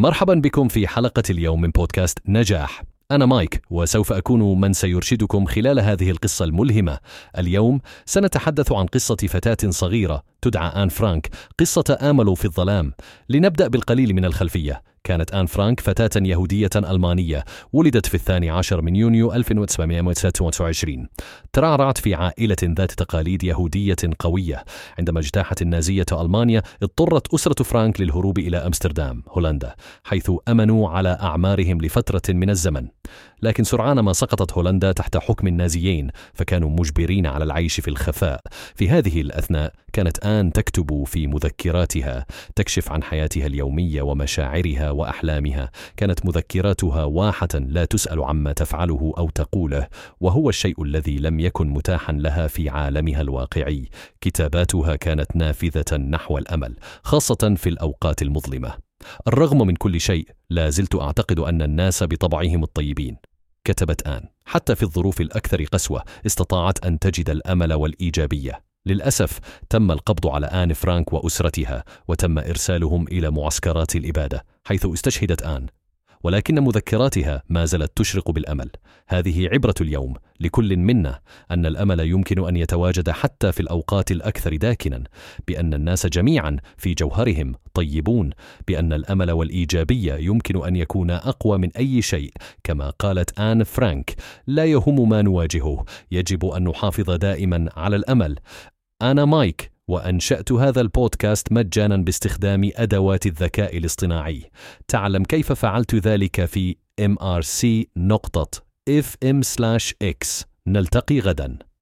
مرحبا بكم في حلقة اليوم من بودكاست نجاح أنا مايك وسوف أكون من سيرشدكم خلال هذه القصة الملهمة. اليوم سنتحدث عن قصة فتاة صغيرة تدعى آن فرانك، قصة أمل في الظلام. لنبدأ بالقليل من الخلفية. كانت آن فرانك فتاة يهودية ألمانية ولدت في الثاني عشر من يونيو 1923 ترعرعت في عائلة ذات تقاليد يهودية قوية. عندما اجتاحت النازية ألمانيا اضطرت أسرة فرانك للهروب إلى أمستردام هولندا حيث أمنوا على أعمارهم لفترة من الزمن. لكن سرعان ما سقطت هولندا تحت حكم النازيين فكانوا مجبرين على العيش في الخفاء. في هذه الأثناء كانت آن تكتب في مذكراتها تكشف عن حياتها اليومية ومشاعرها وأحلامها. كانت مذكراتها واحة لا تسأل عما تفعله أو تقوله وهو الشيء الذي لم يكن متاحا لها في عالمها الواقعي. كتاباتها كانت نافذة نحو الأمل خاصة في الأوقات المظلمة. الرغم من كل شيء لا زلت أعتقد أن الناس بطبعهم الطيبين. كتبت آن حتى في الظروف الأكثر قسوة استطاعت أن تجد الأمل والإيجابية. للأسف تم القبض على آن فرانك وأسرتها وتم إرسالهم إلى معسكرات الإبادة حيث استشهدت آن. ولكن مذكراتها ما زالت تشرق بالأمل. هذه عبرة اليوم لكل منا أن الأمل يمكن أن يتواجد حتى في الأوقات الأكثر داكنا بأن الناس جميعا في جوهرهم طيبون بأن الأمل والإيجابية يمكن أن يكون أقوى من أي شيء. كما قالت آن فرانك لا يهم ما نواجهه يجب أن نحافظ دائما على الأمل. أنا مايك وأنشأت هذا البودكاست مجانا باستخدام أدوات الذكاء الاصطناعي. تعلم كيف فعلت ذلك في mrc نقطة fm/x نلتقي غدا.